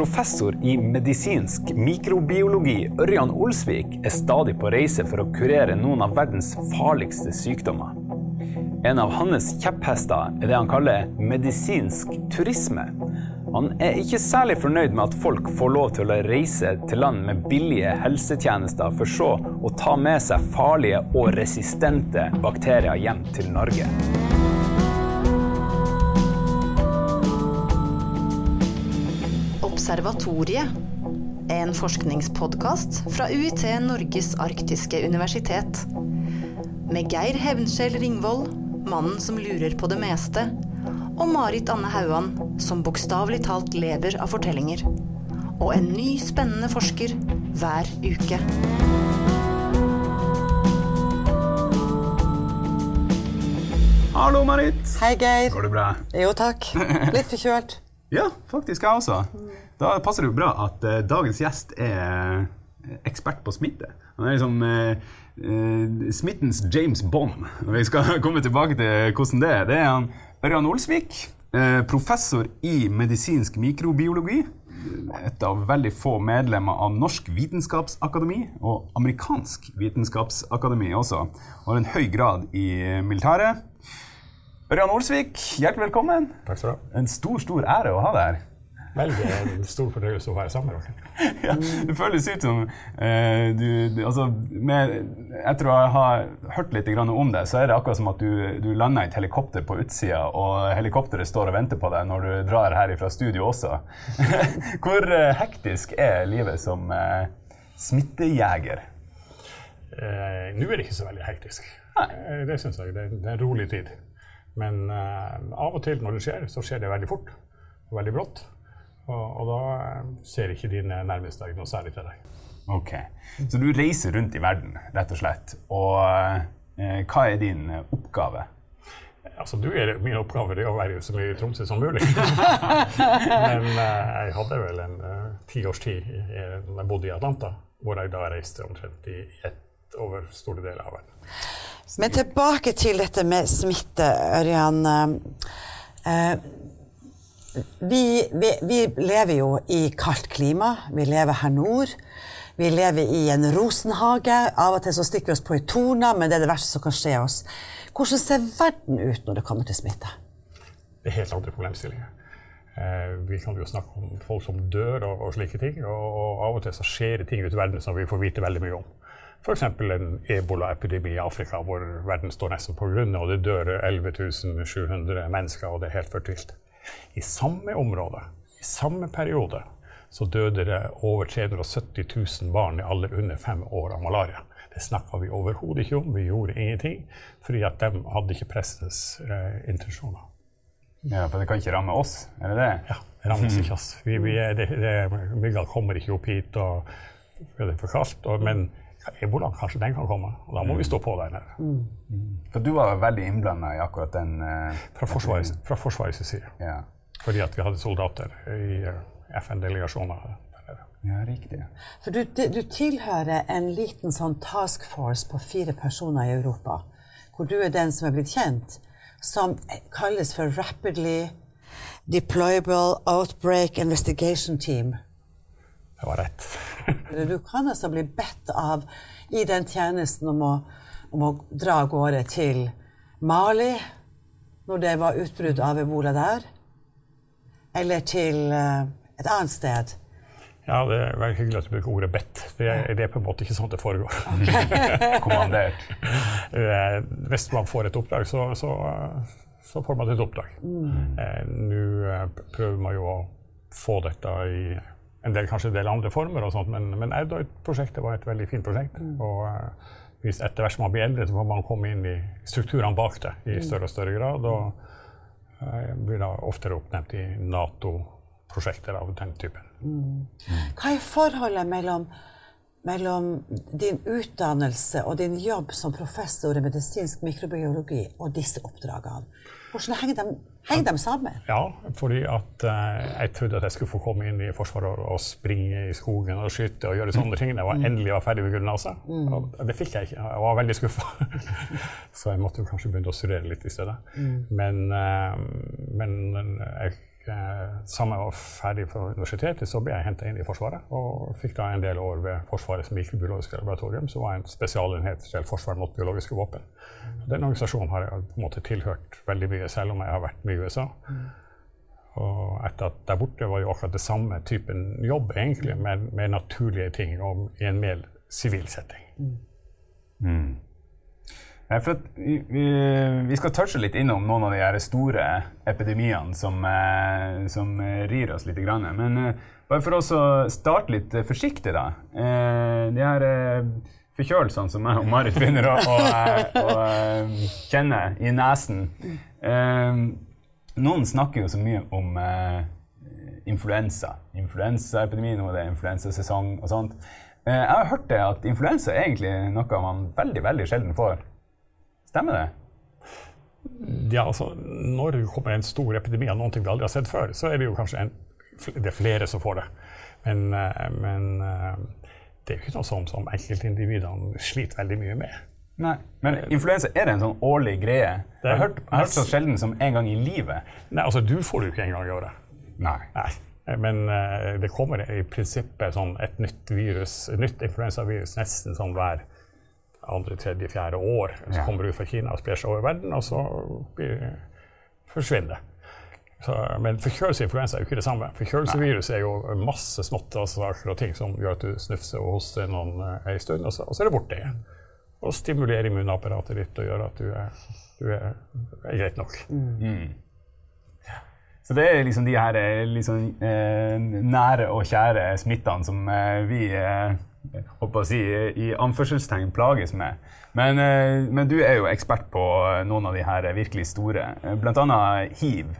Professor i medisinsk mikrobiologi Ørjan Olsvik er stadig på reise for å kurere noen av verdens farligste sykdommer. En av hans kjepphester er det han kaller medisinsk turisme. Han er ikke særlig fornøyd med at folk får lov til å reise til land med billige helsetjenester, for så å ta med seg farlige og resistente bakterier hjem til Norge. Observatoriet. En forskningspodkast fra UiT Norges arktiske universitet. Med Geir Hevnskjell Ringvold, mannen som lurer på det meste, og Marit Anne Hauan, som bokstavelig talt lever av fortellinger. Og en ny spennende forsker hver uke. Hallo, Marit. Hei, Geir. Går det bra? Jo, takk. Litt forkjølt. Ja, faktisk jeg også. Da passer det jo bra at eh, dagens gjest er eh, ekspert på smitte. Han er liksom eh, eh, smittens James Bond. Og vi skal komme tilbake til hvordan det er. Det er han Ørjan Olsvik, eh, professor i medisinsk mikrobiologi. Et av veldig få medlemmer av Norsk vitenskapsakademi og amerikansk vitenskapsakademi også. Og har en høy grad i militæret. Ørjan Olsvik, hjertelig velkommen. Takk skal du ha. En stor, stor ære å ha deg her. Veldig stor fornøyelse å være sammen med dere. Ja, det føles ut som eh, du, du altså, med, Etter å ha hørt litt grann om det, så er det akkurat som at du, du lander i et helikopter på utsida, og helikopteret står og venter på deg når du drar her fra studio også. Hvor eh, hektisk er livet som eh, smittejeger? Eh, Nå er det ikke så veldig hektisk. Nei. det syns jeg. Det er, det er en rolig tid. Men eh, av og til når det skjer, så skjer det veldig fort og veldig brått. Og, og da eh, ser ikke dine nærmeste noe særlig til deg. Ok, Så du reiser rundt i verden, rett og slett. Og eh, hva er din oppgave? Altså, du er, Min oppgave er å være så mye i Tromsø som mulig. Men eh, jeg hadde vel en eh, ti tid i- i- da jeg bodde i Atlanta, hvor jeg da reiste omtrent i ett over store deler av verden. Men tilbake til dette med smitte, Ørjan. Eh, vi, vi, vi lever jo i kaldt klima. Vi lever her nord. Vi lever i en rosenhage. Av og til så stikker vi oss på i torna, men det er det verste som kan skje oss. Hvordan ser verden ut når det kommer til smitte? Det er helt andre problemstillinger. Eh, vi kan jo snakke om folk som dør og, og slike ting. Og, og av og til så skjer det ting ute i verden som vi får vite veldig mye om. F.eks. en ebolaepidemi i Afrika hvor verden står nesten på grunn, og det dør 11 700 mennesker, og det er helt fortvilt. I samme område, i samme periode, så døde det over 370 000 barn i alder under fem år av malaria. Det snakka vi overhodet ikke om, vi gjorde ingenting, fordi at de hadde ikke pressens eh, intensjoner. Ja, For det kan ikke ramme oss, er det det? Ja, det rammer ikke. oss. Vi, vi er, det, det, mygga kommer ikke opp hit, og det er for kaldt. Og, men ebolaen, kanskje den kan komme. Og da må vi stå på der nede. For du var veldig innblanda i akkurat den uh, Fra Forsvarets, fra forsvarets side. Ja. Fordi at vi hadde soldater i eh, FN-delegasjoner ja, riktig. For du, du tilhører en liten sånn task force på fire personer i Europa, hvor du er den som er blitt kjent, som kalles for Rapidly Deployable Outbreak Investigation Team. Det var rett. Du kan altså bli bedt av i den tjenesten om å, om å dra av gårde til Mali når det var utbrudd av ebola der, eller til eh, et annet sted. Ja, det er veldig hyggelig at du bruker ordet 'bedt'. Det er, det er på en måte ikke sånn det foregår. Kommandert. Eh, Hvis man får et oppdrag, så, så, eh, så får man et oppdrag. Mm. Nå eh, prøver man jo å få dette i en del, kanskje en del andre former, og sånt, men, men Audroid-prosjektet var et veldig fint prosjekt. og eh, hvis etter hvert som man blir eldre, så får man komme inn i strukturene bak det i større og større grad. og eh, blir da oftere oppnevnt i Nato-prosjekter av den typen. Hva er forholdet mellom, mellom din utdannelse og din jobb som professor i medisinsk mikrobiologi og disse oppdragene? Hvordan henger de, henger de sammen? Ja, fordi at eh, jeg trodde at jeg skulle få komme inn i Forsvaret og, og springe i skogen og skyte og gjøre sånne ting. Jeg var endelig var ferdig med gymnaset. Og det fikk jeg ikke. Jeg var veldig skuffa. Så jeg måtte jo kanskje begynne å studere litt i stedet. Men, eh, men jeg eh, sammen var ferdig fra universitetet, så ble jeg henta inn i Forsvaret. Og fikk da en del år ved Forsvarets mikrobiologiske laboratorium, som var en spesialenhet til Forsvaret mot biologiske våpen. Den organisasjonen har jeg på en måte tilhørt veldig mye, selv om jeg har vært mye i USA. Og etter at der borte var jo akkurat det samme typen jobb, egentlig, med, med naturlige ting og i en mer sivil setting. Nei, for at vi, vi, skal touche litt innom noen av de her store epidemiene som, eh, som eh, rir oss litt. Men eh, bare for å starte litt forsiktig, da. De her forkjølelsene som jeg og Marit begynner å, å, å kjenne i nesen. Noen snakker jo så mye om influensa. influensa. Influensaepidemi, nå er det influensasesong og sånt. Jeg har hørt det at influensa er egentlig noe man veldig, veldig sjelden får. Stemmer det? Ja, altså, når det kommer en stor epidemi av noe vi aldri har sett før, så er det jo kanskje en, det er flere som får det. Men, eh, men eh, det er jo ikke noe som, som enkeltindividene sliter veldig mye med. Nei. Men influensa, er det en sånn årlig greie? Er- Jeg har hørt, jeg har hørt så sjelden som en gang i livet. Nei, altså, du får det jo ikke en gang i året. Nei. Nei. Men eh, det kommer i prinsippet sånn et nytt virus, et nytt influensavirus nesten sånn hver andre, tredje, fjerde år. Så kommer det ut fra Kina og sprer seg over verden, og så blir, forsvinner det. Så, men forkjølelseinfluensa er jo ikke det samme. Forkjølelsevirus er jo masse småttesaker og ting som gjør at du snufser og hoster noen eh, en stund, og så, og så er det borte igjen. Og stimulerer immunapparatet ditt og gjør at du er, du er, er greit nok. Så det er liksom de her eh, liksom, eh, nære og kjære smittene som eh, vi eh, håper å si, i anførselstegn plages med. Men, eh, men du er jo ekspert på eh, noen av de her virkelig store, bl.a. blant annet hiv.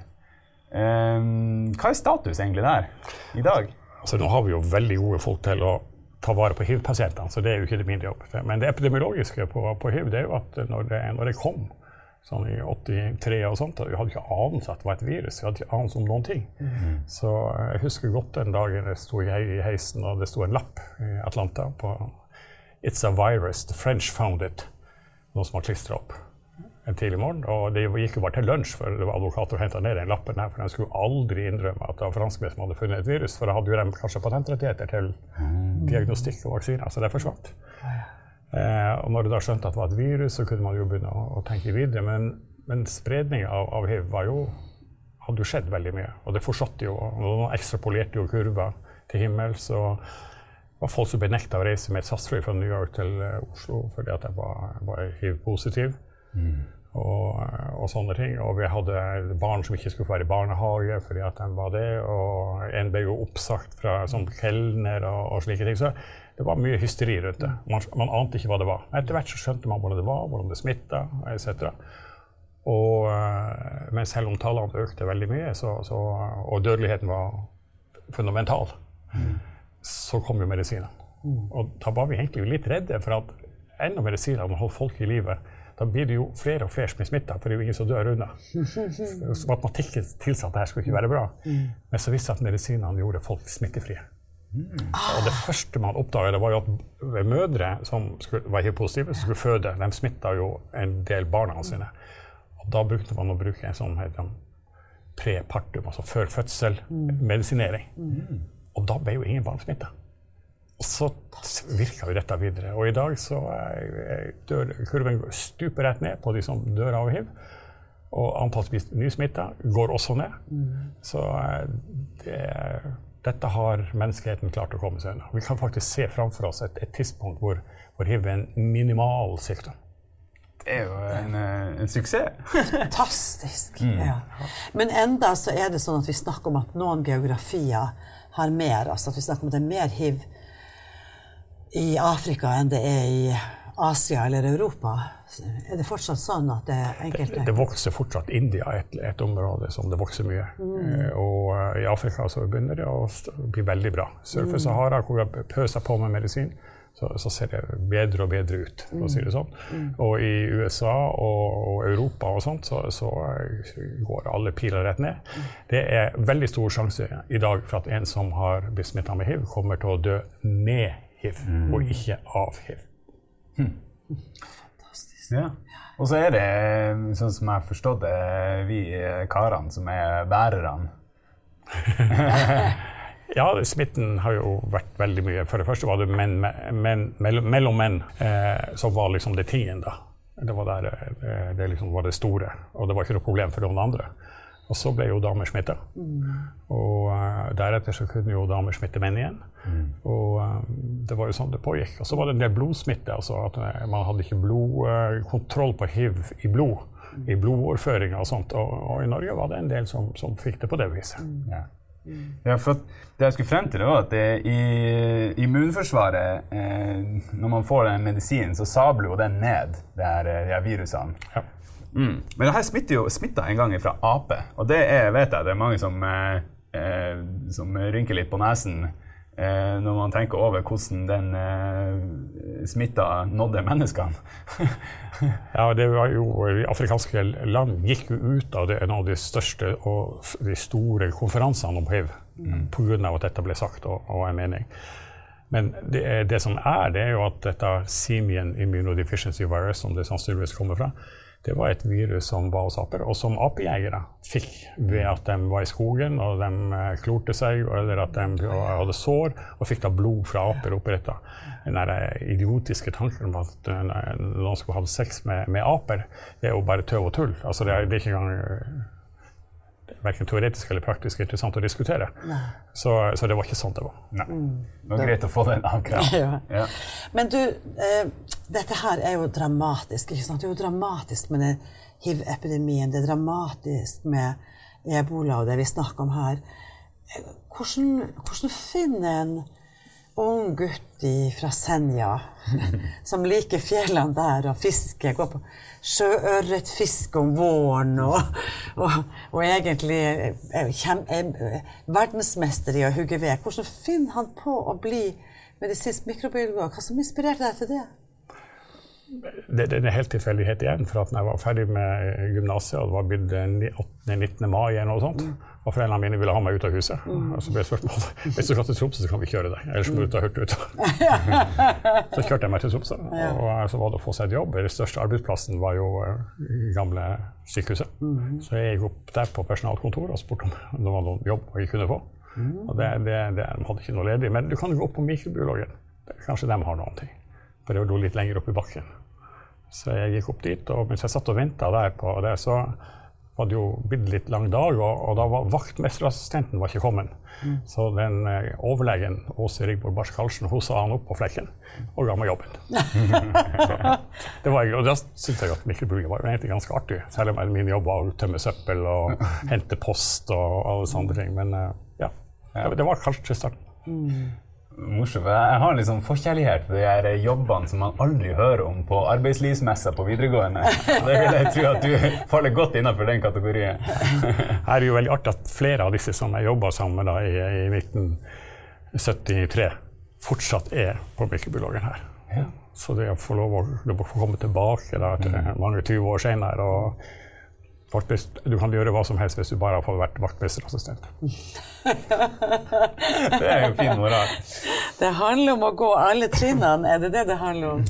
Eh, hva er status egentlig der i dag? Altså, nå har vi jo veldig gode folk til å ta vare på hiv-pasientene, så det er jo ikke det min jobb. Men det epidemiologiske på, på hiv det er jo at når det, når det kom sånn i 83 og sånt, og vi hadde ikke anelse at det var et virus. Vi hadde ikke anelse om noen ting. Så jeg husker godt den dagen jeg sto i heisen, og det sto en lapp i Atlanta på It's a virus. The French found it. Noen som var klistra opp en tidlig morgen. Og det gikk jo bare til lunsj før det var advokater som henta ned den lappen her, for de skulle aldri innrømme at det var franskmenn som hadde funnet et virus, for da hadde jo de kanskje patentrettigheter til diagnostikk og vaksiner, så det forsvant. Eh, og når du da skjønte at det var et virus, så kunne man jo begynne å, å tenke videre. Men, men spredning av, av hiv var jo, hadde jo skjedd veldig mye. Og det fortsatte jo. og Noen ekstrapolerte jo kurver til himmels. og det var folk som ble nekta å reise med SAS-fly fra New York til eh, Oslo fordi at jeg var, var hiv-positiv. Og, og sånne ting. Og vi hadde barn som ikke skulle få være i barnehage fordi at de var det. Og en ble jo oppsagt fra som kelner og, og slike ting. Så det var mye hysteri rundt det. Man, man ante ikke hva det var. Etter hvert så skjønte man hvordan det var, hvordan det smitta etc. Og, eh, men selv om tallene økte veldig mye, så, så, og dødeligheten var fundamental, så kom jo medisinene. Og da var vi egentlig litt redde for at enda medisinene holdt folk i live. Da blir det jo flere og flere som blir smitta, for det er jo ingen som dør unna. Så matematikken tilsa at dette skulle ikke være bra. Men så viste det at medisinene gjorde folk smittefrie. Og det første man oppdaga, var jo at mødre som skulle, var hiv-positive, som skulle føde, de smitta jo en del barna sine. Og da brukte man å bruke en sånn heter prepartum, altså før fødsel, medisinering. Og da ble jo ingen barn smitta. Og så virka jo dette videre. Og i dag så er- dør kurven stuper rett ned på de som dør av hiv. Og antall nysmitta går også ned. Så det det, dette har menneskeheten klart å komme seg unna. Vi kan faktisk se framfor oss et, et tidspunkt hvor, hvor hiv er en minimal sykdom. Det er jo en, eh, en suksess. Fantastisk. Ja. Men enda så er det sånn at vi snakker om at noen geografier har mer. Altså at vi snakker om at det er mer hiv i Afrika enn det er i Asia eller Europa. Er det fortsatt sånn at det er enkelte Det vokser fortsatt India, et, et område som det vokser mye. Mm. Og eh, i Afrika så begynner det å bli veldig bra. Sør for Sahara, hvor vi har pøsa på med medisin, så, så ser det bedre og bedre ut. for å si det sånn. Og i USA og, og Europa og sånt, så, så eh, går alle piler rett ned. Det er veldig stor sjanse i dag for at en som har blitt smitta med hiv, kommer til å dø med hiv, og ikke av hiv. Ja. Og så er det, sånn som jeg har forstått det, vi karene som er bærerne Ja, smitten har jo vært veldig mye. For det første var det menn, menn, mellom, mellom menn eh, som var liksom det tingen, da. Det var der eh, det liksom var det store, og det var ikke noe problem for noen andre. Og så ble jo damer smitta. Og uh, deretter så kunne jo damer smitte menn igjen. Og uh, det var jo sånn det pågikk. Og så var det en del blodsmitte. altså at uh, Man hadde ikke blod, kontroll på hiv i blod. I blodoverføringa og sånt. Og, og, i Norge var det en del som, som fikk det på det viset. Ja. Ja, for Det jeg skulle frem til, var at det, i immunforsvaret, eh, når man får den medisinen, så sabler jo den ned, de her, de her virusene. Ja. Mm. Men det her smitter jo smitta en gang fra ape, og det er, vet jeg det er mange som, eh, eh, som rynker litt på nesen eh, når man tenker over hvordan den eh, smitta nådde menneskene. ja, det var jo, Afrikanske land gikk jo ut av det, en av de største og de store konferansene om hiv mm. pga. at dette ble sagt og, og en mening. Men det, det, som er, det er jo at dette simian immunodeficiency virus, som det sannsynligvis kommer fra, det var et virus som var hos aper, og som apejegere fikk ved at de var i skogen og de eh, klorte seg, eller at de hadde sår og fikk da blod fra aper oppretta. Den der idiotiske tanken om at eh, noen skulle ha sex med, med, aper, det er jo bare tøv og tull. Altså, det, er, det er ikke engang verken teoretisk eller praktisk interessant å diskutere. Så, så, det var ikke sånn det var. Nei. Det var greit å få den avklart. Ja. Ja. Men du, eh, dette her er jo dramatisk. ikke sant? Det er jo dramatisk med den hiv-epidemien. Det er dramatisk med ebola og det vi snakker om her. Hvordan, hvordan finner en ung gutt fra Senja som liker fjellene der og fisker, går på sjøørretfiske om våren og, og, og egentlig er, er, verdensmester i å hugge ved. Hvordan finner han på å bli medisinsk mikrobiolog? Hva som inspirerte deg til det? Det, det er helt tilfeldighet igjen. For at når jeg var ferdig med gymnaset, og det var blitt 19. mai eller noe sånt, mm og foreldrene mine ville ha meg ut av huset. Mm. Og så ble spørsmålet hvis du skal til Tromsø, så kan vi kjøre deg. Ellers må du ta Hurtigruta. så kjørte jeg meg til Tromsø, og så var det å få seg et jobb. Den største arbeidsplassen var jo eh, gamle sykehuset. Mm. Så jeg gikk opp der på personalkontoret og spurte om det var noen jobb jeg kunne få. Mm. Og det, det, det, de hadde ikke noe ledig. Men du kan gå opp på mikrobiologen. Kanskje de har noen ting. For det lå litt lenger opp i bakken. Så jeg gikk opp dit, og mens jeg satt og venta der på det, så hadde jo blitt litt lang dag, og, og da var vaktmesterassistenten var ikke kommet. Mm. Så den eh, overlegen Åse Rigborg Barsk Karlsen hun sa han opp på flekken og ga meg jobben. det var, og da syntes jeg at mikrobiologi var egentlig ganske artig, selv om min jobb var å tømme søppel og hente post og alle sånne ting. Men uh, ja, det, det, var kanskje starten. Mm morsomt. Jeg har liksom forkjærlighet for de her jobbene som man aldri hører om på arbeidslivsmessa på videregående. Det vil jeg tro at du faller godt innenfor den kategorien. Her er jo veldig artig at flere av disse som jeg jobba sammen med i, i 1973, fortsatt er på mikrobiologen her. Ja. Så det å få lov å, å komme tilbake da, til mm. mange 20 år senere og du kan gjøre hva som helst hvis du bare har fått vært vaktmesterassistent. det er jo fin moral. Det handler om å gå alle trinnene, er det det det handler om?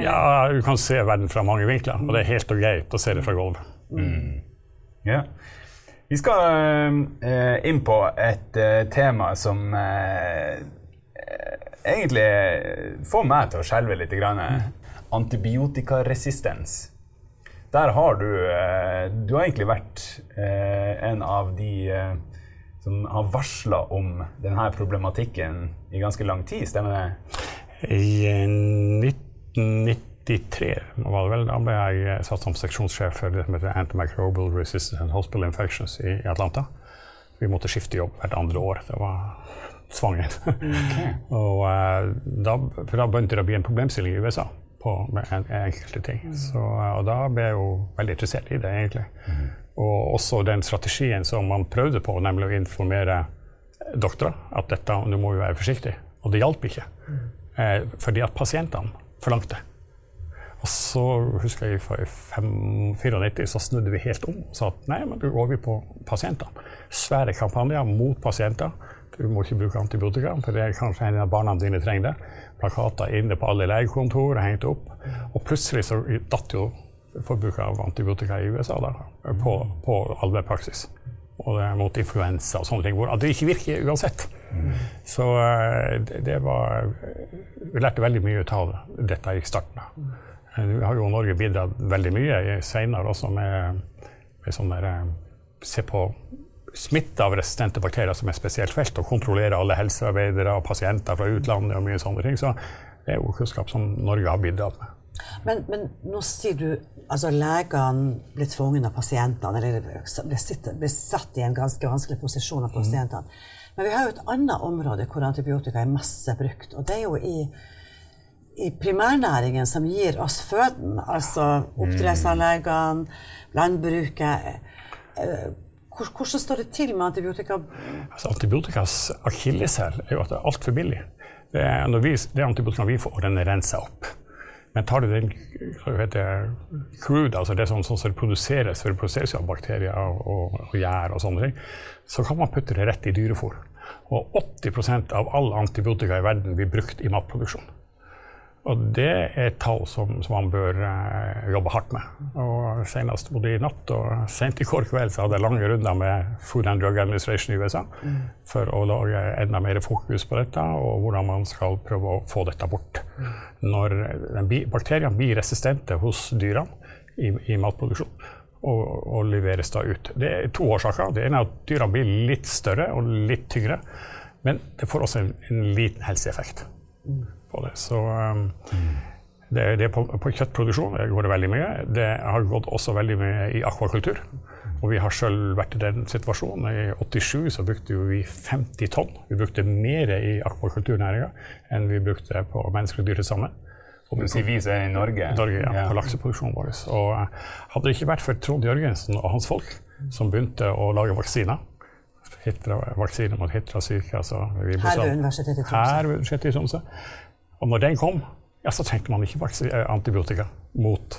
Ja, du kan se verden fra mange vinkler, og det er helt og greit å se det fra gulvet. Mm. Yeah. Vi skal uh, inn på et uh, tema som uh, egentlig får meg til å skjelve litt. Grann. Antibiotikaresistens. Der har du Du har egentlig vært en av de som har varsla om denne problematikken i ganske lang tid, stemmer det? I 1993 var det vel, da ble jeg satt som seksjonssjef for det som heter Antimicrobial Resistant Hospital Infections i Atlanta. Vi måtte skifte jobb hvert andre år. Det var svanger. Okay. og da, for da begynte det å bli en problemstilling i USA på, med enkelte ting. Mm. Så, og da ble jeg jo veldig interessert i det, egentlig. Mm. Og også den strategien som man prøvde på, nemlig å informere doktorer at dette, nå må vi være forsiktige. Og det hjalp ikke. Eh, fordi at pasientene forlangte. Og så husker jeg fra 1994 så snudde vi helt om og sa at nei, men nå går vi på pasientene. Svære kampanjer mot pasienter. Du må ikke bruke antibiotika, for det er kanskje en av barna dine trenger det. Plakater inne på alle legekontor hengt opp. Og plutselig så datt jo forbruket av antibiotika i USA da, på, på allmennpraksis. og det er mot influensa og sånne ting, hvor det ikke virker uansett. Så eh, det, var Vi lærte veldig mye ut av dette i starten. da. Eh, har jo Norge bidratt veldig mye senere også med, med sånn der eh, Se på smitte av resistente bakterier som er spesielt felt, og kontrollere alle helsearbeidere og pasienter fra utlandet og mye sånne ting. Så det er jo kunnskap som Norge har bidratt med. Men, men nå sier du altså legene blir tvunget av pasientene, eller blir, sitte, ble, satt i en ganske vanskelig posisjon av pasientene. Men vi har jo et annet område hvor antibiotika er masse brukt, og det er jo i, i primærnæringen som gir oss føden, altså oppdrettsanleggene, landbruket. Hvor- Hvordan står det til med antibiotika? Altså, antibiotikas akilleshæl er jo at det er altfor billig. Det, er, vi, det antibiotika vi får, den er rensa opp. Men tar du den heter crude, altså det som, sånn som produseres, for det produseres av bakterier og, og gjær og sånne ting, så kan man putte det rett i dyrefôr. Og 80% av all antibiotika i verden blir brukt i matproduksjon. Og det er et tall som, som man bør eh, jobbe hardt med. Og Senest både i natt og sent i går kveld så hadde jeg lange runder med Food and Drug Administration i USA for å lage enda mer fokus på dette, og hvordan man skal prøve å få dette bort. Når bakteriene blir resistente hos dyrene i, i matproduksjon, og, og leveres da ut. Det er to årsaker. Det ene er at dyrene blir litt større og litt tyngre, men det får også en, en liten helseeffekt på det. Så um, det, det er på, på kjøttproduksjon det går det veldig mye. Det har gått også veldig mye i akvakultur. Og vi har sjøl vært i den situasjonen. I 87 så brukte vi 50 tonn. Vi brukte mer i akvakulturnæringa enn vi brukte på mennesker og dyr til sammen. Du sier vi som er i Norge? Norge, ja, Ja. på lakseproduksjonen vår. Og eh, hadde det ikke vært for Trond Jørgensen og hans folk, som begynte å lage vaksiner, hitra, vaksiner mot hitrasyke altså, Her ved Universitetet i Tromsø. her ved Universitetet i Tromsø. Og når den kom, ja, så trengte man ikke eh, antibiotika mot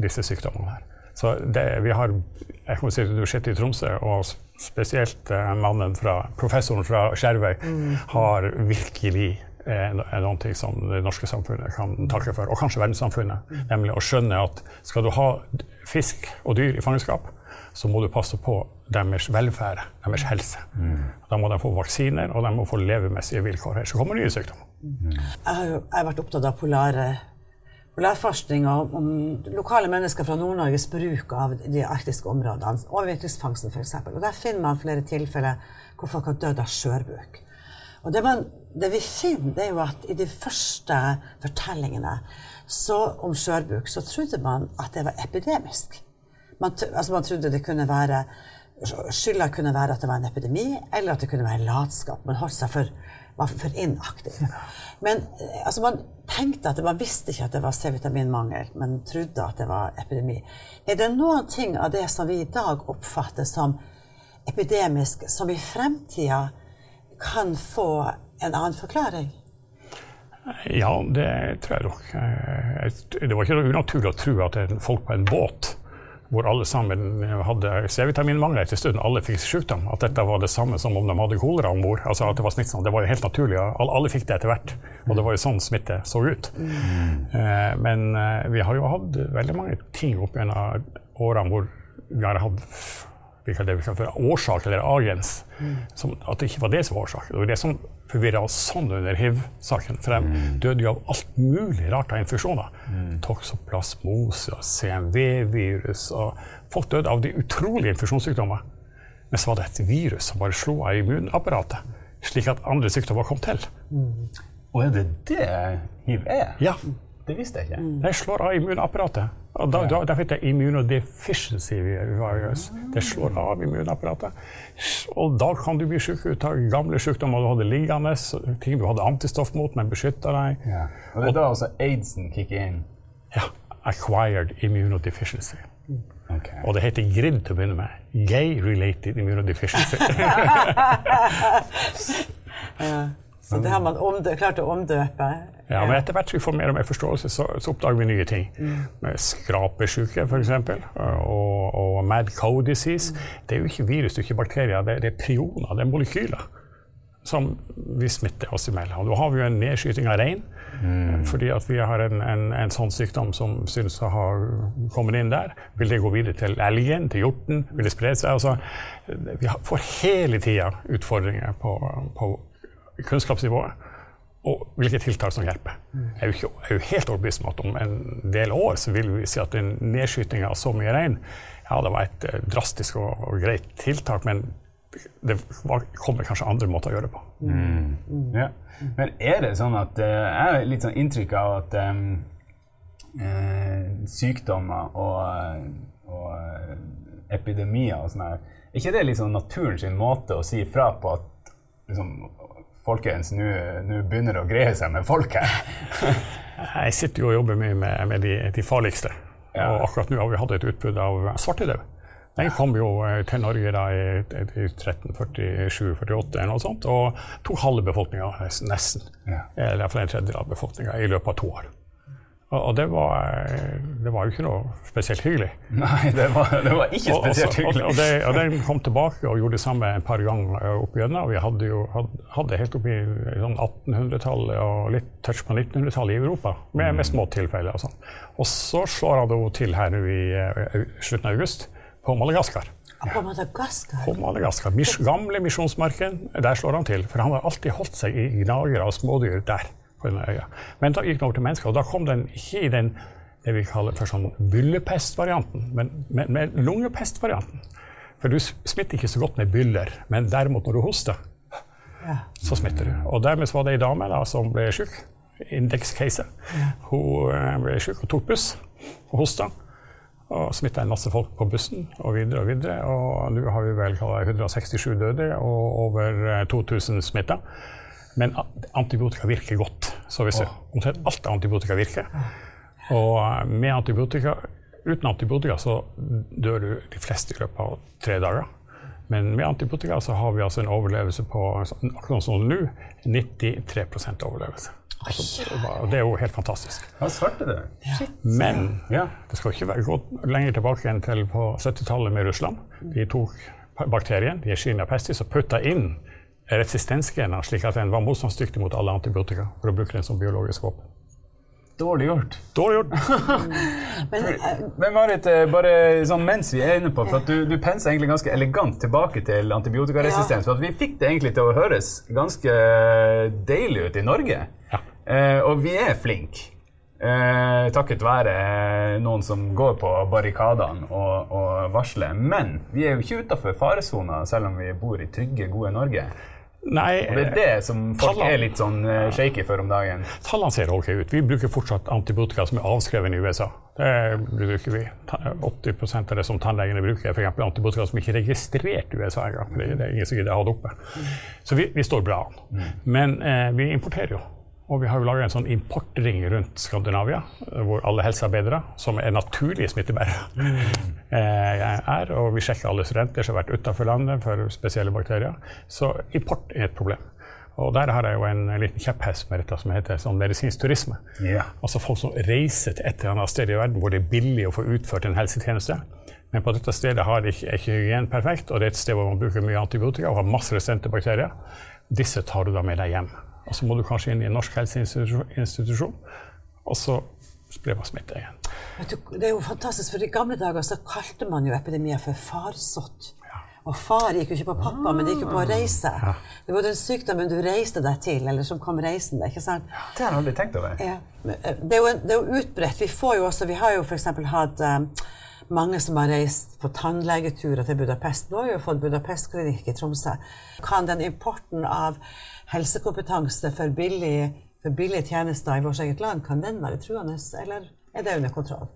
disse sykdommene her. Så det, vi har jeg kan si, Universitetet i Tromsø, og spesielt eh, mannen fra, professoren fra Skjervøy, har virkelig eh, no- noen ting som det norske samfunnet kan takke for, og kanskje verdenssamfunnet. Nemlig å skjønne at skal du ha fisk og dyr i fangenskap, så må du passe på deres velferd, deres helse. Da må de få vaksiner, og de må få levemessige vilkår. Her så kommer nye sykdommer. Jeg har jo jeg har vært opptatt av polare, polarforskning og om lokale mennesker fra Nord-Norges bruk av de arktiske områdene, overvintringsfangsten f.eks. Og der finner man flere tilfeller hvor folk har dødd av skjørbuk. Og det, man, det vi finner, det er jo at i de første fortellingene så, om skjørbuk, så trodde man at det var epidemisk. Man, altså man trodde det kunne være Skylda kunne være at det var en epidemi, eller at det kunne være latskap. Man holdt seg for, var for inaktiv. Men eh, altså man tenkte at det, man visste ikke at det var C-vitaminmangel, men trodde at det var epidemi. Er det noen ting av det som vi i dag oppfatter som epidemisk, som i fremtida kan få en annen forklaring? Ja, det tror jeg nok. Eh, Det var ikke så unaturlig å tro at folk på en båt hvor alle sammen hadde C-vitaminmangel etter stund, alle fikk sykdom, at dette var det samme som om de hadde kolera om bord. Altså at det var smittsomt. Det var jo helt naturlig. Alle, fikk det etter hvert. Og det var jo sånn smitte så ut. Mm. Men eh, vi har jo hatt veldig mange ting opp gjennom årene hvor vi har hatt vi kaller det for årsak, eller agens. Som, at det ikke var det som var årsak. Det var det som forvirra oss sånn under hiv-saken. For de døde jo av alt mulig rart av infeksjoner. Toksoplasmose og CMV-virus. og Folk døde av de utrolige infeksjonssykdommer. Men så var det et virus som bare slo av immunapparatet, slik at andre sykdommer kom til. Og er det det hiv er? Ja, Det visste jeg ikke. Det slår av immunapparatet. Og da, da, Derfor heter det immunodeficiency virus. Det slår av immunapparatet. Og da kan du bli syk ut av gamle sykdommer du hadde liggende, ting du hadde antistoff mot, men beskytta deg. Ja. Og det er da også aidsen kicker inn? Ja, acquired immunodeficiency. Okay. Og det heter GRID til å begynne med. Gay-related immunodeficiency. Så det har man omdø klart å omdøpe. Ja, men etter hvert som vi får mer og mer forståelse, så, så oppdager vi nye ting. Med Skrapesjuke, f.eks., og, og mad cow disease. Det er jo ikke virus, det er ikke bakterier, det, det er prioner, det er molekyler. som vi smitter oss imellom. Nå har vi jo en nedskyting av rein. Fordi at vi har en, en, en sånn sykdom som synes å ha kommet inn der. Vil det gå videre til elgen, til hjorten? Vil det spre seg? Altså, vi får hele tida utfordringer på, på kunnskapsnivået. Og hvilke tiltak som hjelper. Jeg er jo, ikke, jeg er jo helt overbevist om at om en del år så vil vi si at en nedskytinga av så mye rein ja, det var et eh, drastisk og, og greit tiltak, men det var, kommer kanskje andre måter å gjøre det på. Ja. Men er det sånn at eh, Jeg har litt sånn inntrykk av at eh, sykdommer og, og epidemier og sånn her Er ikke det liksom naturens måte å si fra på at liksom, Folkens, nå begynner det å greie seg med folk her? Jeg sitter jo og jobber mye med, med de, de farligste. Ja. Og akkurat nå har vi hatt et utbrudd av svartedaud. Den kom jo eh, til Norge da i, i 1347-48 eller noe sånt, og tok halve befolkninga, nesten. Ja. Eller iallfall en tredjedel av befolkninga i løpet av to år. Og, og det, var, det var jo ikke noe spesielt hyggelig. Nei, det var, det var ikke Og- og spesielt hyggelig. Og, og, det, og den kom tilbake og gjorde det samme en par ganger opp igjennom. Vi hadde jo hadde helt opp i sånn 1800-tallet og litt touch på 1900-tallet i Europa, med, med små tilfeller. Og sånn. Og så slår han til her nå i eh, slutten av august, på Madagaskar. På Madagaskar. På Madagaskar, Mis gamle misjonsmarken, der slår han til. For han har alltid holdt seg i gnagere og smådyr der. På denne øya. Men da gikk den over til mennesker, og da kom den ikke i den det vi kaller for sånn byllepestvarianten, men men med lungepestvarianten. For du smitter ikke så godt med byller, men derimot når du hoster, Ja. så smitter du. Og dermed var det ei dame da, som ble syk. Indekscase. Hun eh, ble syk og tok buss og hosta. Og smitta en masse folk på bussen og videre og videre. Og nå har vi vel 167 døde og over eh, 2000 smitta. Men antibiotika virker godt. Så hvis omtrent alt antibiotika virker. Og eh, med antibiotika, uten antibiotika så dør du de fleste i løpet av tre dager. Men med antibiotika så har vi altså en overlevelse på sånn- akkurat som nå 93% overlevelse. Altså, det er jo helt fantastisk. Hva svarte du? Men Ja. det skal ikke være gå lenger tilbake enn til på 70-tallet med Russland. De tok bakterien, Yersinia pestis, og putta inn resistensgener, slik at den var motstandsdyktig mot alle antibiotika, for å bruke den som biologisk våpen. Dårlig gjort. Dårlig gjort. Men eh, Men Marit, eh, bare sånn mens vi er inne på, for at du, du penser egentlig ganske elegant tilbake til antibiotikaresistens. For at vi fikk det egentlig til å høres ganske deilig ut i Norge. Ja. Eh, og vi er flinke. Eh, takket være noen som går på barrikadene og, og varsler. Men vi er jo ikke utafor faresona, selv om vi bor i trygge, gode Norge. Nei, Og det er det som folk Tallene- er litt sånn eh, shaky for om dagen. tallene ser ok ut. Vi bruker fortsatt antibiotika som er avskrevet i USA. Det bruker vi. 80% av det som tannlegene bruker, er f.eks. antibiotika som ikke er registrert i USA engang. Det det er ingen som gidder å ha det oppe. Så vi, vi står bra an. Men eh, vi importerer jo. Og vi har jo laga en sånn importring rundt Skandinavia, eh, hvor alle helsearbeidere, som er naturlige smittebærere, mm. er. Og vi sjekker alle studenter som har vært utenfor landet for spesielle bakterier. Så import er et problem. Og der har jeg jo en liten kjepphest med dette som heter sånn medisinsk turisme. Yeah. Altså folk som reiser til et eller annet sted i verden hvor det er billig å få utført en helsetjeneste. Men på dette stedet har ikke, er ikke hygienen perfekt, og det er et sted hvor man bruker mye antibiotika og har masse resistente bakterier. Disse tar du da med deg hjem. Og så må du kanskje inn i en norsk helseinstitusjon, institusjon, og så sprer man smitte igjen. du, det er jo fantastisk, for i gamle dager så kalte man jo epidemier for farsott. Og far gikk jo ikke på pappa, men det gikk jo på å reise. Det var den sykdommen du reiste deg til, eller som kom reisende. ikke sant? Det har jeg aldri tenkt over. Ja. eh, Det er, jo, det er jo utbredt. Vi får jo også, vi har jo f.eks. hatt um, mange som har reist på tannlegeturer til Budapest. Nå har vi jo fått Budapest-klinikk i Tromsø. Kan den importen av helsekompetanse for, billig, for billige tjenester i vårt eget land, kan den være truende, eller er det under kontroll?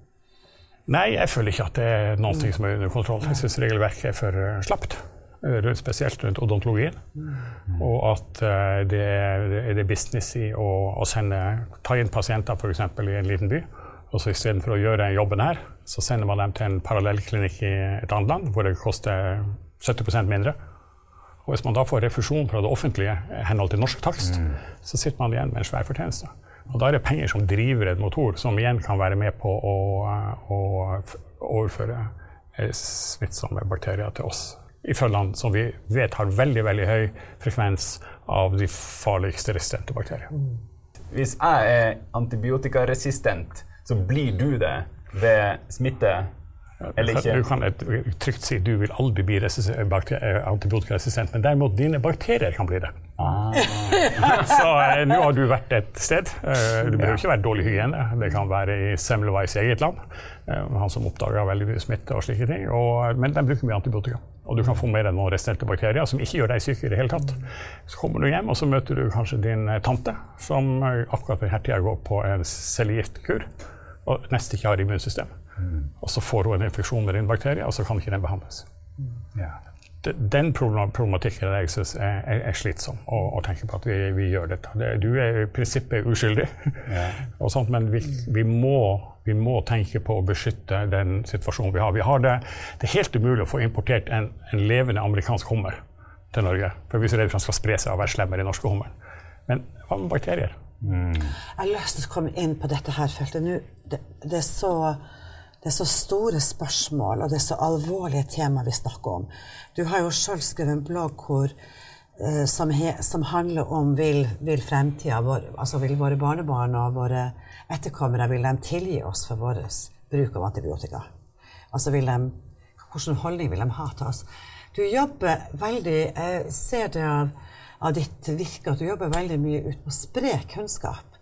Nei, jeg føler ikke at det er ting som er under kontroll. Jeg syns regelverket er for eh, slapt. eh, Spesielt rundt odontologien. Og at eh, det er, business i å sende, ta inn pasienter f.eks. i en liten by. Og så istedenfor å gjøre jobben her, så sender man dem til en parallellklinikk i et annet land, hvor det koster 70% mindre. Og hvis man da får refusjon fra det offentlige i henhold til norsk takst, så sitter man igjen med en svær fortjeneste. Og da er det penger som driver en motor, som igjen kan være med på å, å overføre eh, smittsomme bakterier til oss fra land som vi vet har veldig veldig høy frekvens av de farligste resistente bakteriene. Hvis jeg er antibiotikaresistent, så blir du det ved smitte eller Du ikke? kan- Du kan trygt si du vil aldri bli eh, antibiotikaresistent, men derimot dine bakterier kan bli det. Så eh, nå har du vært et sted. Eh, du behøver ikke være dårlig hygiene. Det kan være i Semmelweis eget land. Eh, han som oppdaga veldig mye smitte og slike ting. Og, men de bruker mye antibiotika. Og du kan få mer enn noen resistente bakterier som ikke gjør deg syk i det hele tatt. Så kommer du hjem, og så møter du kanskje din eh, tante, som eh, akkurat på denne tida går på en cellegiftkur og nesten ikke har immunsystem. Og så får hun en infeksjon med din bakterie, og så kan ikke den behandles Ja. den problematikken jeg synes er, er, er slitsom å, å tenke på at vi, vi gjør dette. Det, du er i prinsippet uskyldig, og sånt, men vi, vi, må, vi må tenke på å beskytte den situasjonen vi har. Vi har det, det er helt umulig å få importert en, en levende amerikansk hummer til Norge. For vi er så redde for at den skal spre seg og være slemmere i norske hummeren. Men hva med bakterier? Jeg har lyst til å komme inn på dette her feltet nå. Det, det, er så, det er så store spørsmål, og det er så alvorlige tema vi snakker om. Du har jo sjøl skrevet en blogg hvor, eh, som, he, som handler om vil, vil fremtida vår Altså vil våre barnebarn og våre etterkommere vil de tilgi oss for vår bruk av antibiotika? Altså vil de, Hvilken holdning vil de ha til oss? Du jobber veldig Jeg ser det av, av ditt virke at du jobber veldig mye ut på å spre kunnskap.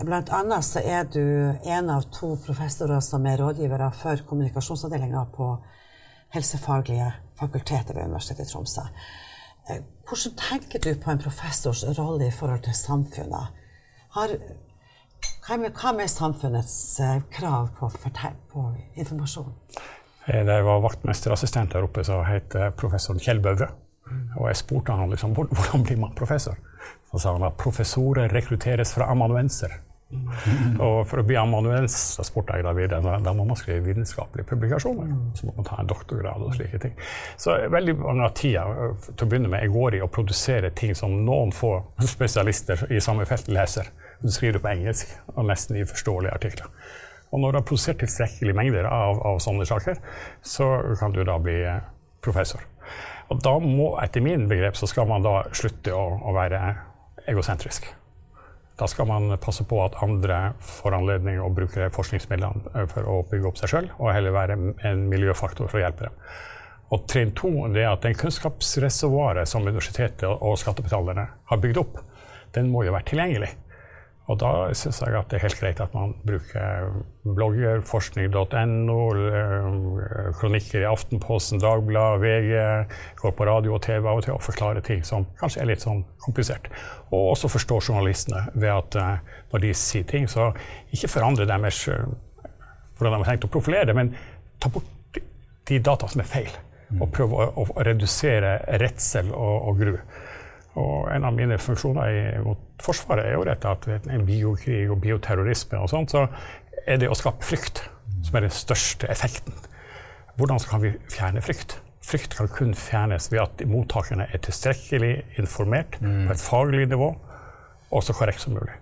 Blant annet så er du en av to professorer som er rådgivere for kommunikasjonsavdelinga på helsefaglige fakultetet ved Universitetet i Tromsø. Eh, Hvordan tenker du på en professors rolle i forhold til samfunnet? Har, hva, med, hva med samfunnets eh, krav på, på informasjon? Eh, Da jeg var vaktmesterassistent der oppe, så het professoren Kjell Bøvre. Og jeg spurte han liksom, hvordan blir man professor. Så sa han at professorer rekrutteres fra amanuenser. Og for å bli amanuens så spurte jeg da videre, da, må man skrive vitenskapelige publikasjoner. Så må man ta en doktorgrad og slike ting. Så veldig mange av tida til å begynne med, jeg går i å produsere ting som noen få spesialister i samme felt leser. Du skriver det på engelsk og nesten i forståelige artikler. Og når du har produsert tilstrekkelige mengder av, av sånne saker, så kan du da bli professor. Og da må, etter min begrep, så skal man da slutte å, å være egosentrisk. Da skal man passe på at andre får anledning å bruke forskningsmidlene eh, for å bygge opp seg sjøl, og heller være en miljøfaktor for å hjelpe dem. Og trinn to er at den kunnskapsreservoaret som universitetet og skattebetalerne har bygd opp, den må jo være tilgjengelig. Og da syns jeg at det er helt greit at man bruker blogger, forskning.no, eh, kronikker i Aftenposten, Dagbladet, VG, går på radio og TV av og til og forklarer ting som kanskje er litt sånn komplisert. Og også forstår journalistene ved at eh, når de sier ting, så ikke forandre deres eh, hvordan de har tenkt å profilere, men ta bort de data som er feil. Og prøve å, å redusere redsel og, og gru. Og en av mine funksjoner mot Forsvaret er jo dette at en biokrig og bioterrorisme og sånt, så er det å skape frykt som er den største effekten. Hvordan kan vi fjerne frykt? Frykt kan kun fjernes ved at mottakerne er tilstrekkelig informert på et faglig nivå, og så korrekt som mulig.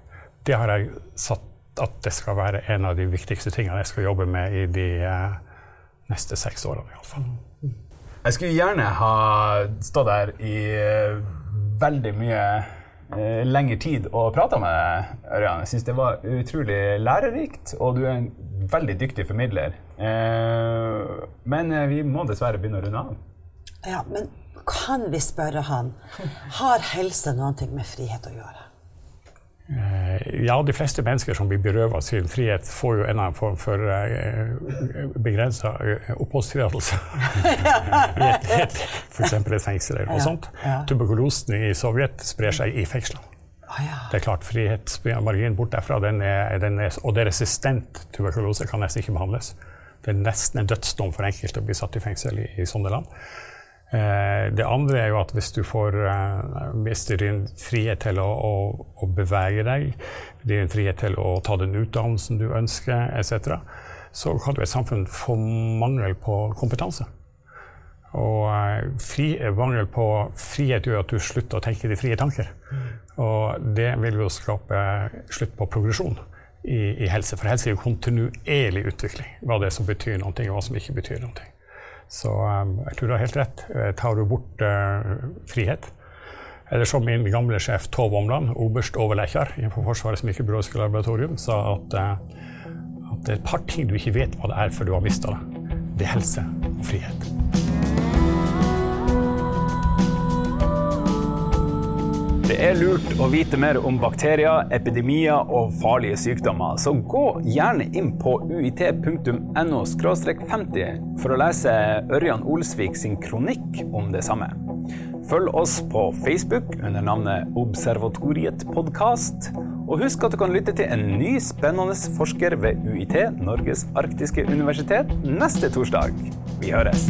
Det har jeg satt at det skal være en av de viktigste tingene jeg skal jobbe med i de eh, neste seks årene. i alle fall. Jeg skulle gjerne ha stått der i eh, veldig mye eh, lengre tid å prate med deg, Ørjan. Jeg syns det var utrolig lærerikt, og du er en veldig dyktig formidler. Eh, men eh, vi må dessverre begynne å runde av. Ja, men kan vi spørre han, har helse noe med frihet å gjøre? Eh, Ja, de fleste mennesker som blir berøvet sin frihet, får jo en eller annen form for uh, begrensa oppholdstillatelse. F.eks. et fengsel eller noe sånt. Tuberkulosen i Sovjet sprer seg i fengslene. Det er klart, Frihetsmarginen bort derfra, den er, den er, og det er resistent tuberkulose, kan nesten ikke behandles. Det er nesten en dødsdom for enkelte å bli satt i fengsel i, i sånne land. Eh, det andre er jo at hvis du får hvis det er din frihet til å, å, å bevege deg, din frihet til å ta den utdannelsen du ønsker, etc., så kan du i et samfunn få mangel på kompetanse. Og eh, fri, mangel på frihet gjør at du slutter å tenke de frie tanker. Og det vil jo skape slutt på progresjon i, i helse. For helse er jo kontinuerlig utvikling. Hva det er som betyr noe, og hva som ikke betyr noe. Så um, jeg tror du har helt rett. Eh, tar du bort uh, frihet, eller som min gamle sjef Tove Omland, oberst overlekjar på Forsvarets mikrobiologiske laboratorium, sa at, uh, at det er et par ting du ikke vet hva det er før du har mista det. Det er helse og frihet. Er lurt å vite mer om bakterier, epidemier og farlige sykdommer, så gå gjerne inn på uit.no 50 for å lese Ørjan Olsvik sin kronikk om det samme. Følg oss på Facebook under navnet Observatoriet podkast. Og husk at du kan lytte til en ny spennende forsker ved UiT, Norges arktiske universitet, neste torsdag. Vi høres!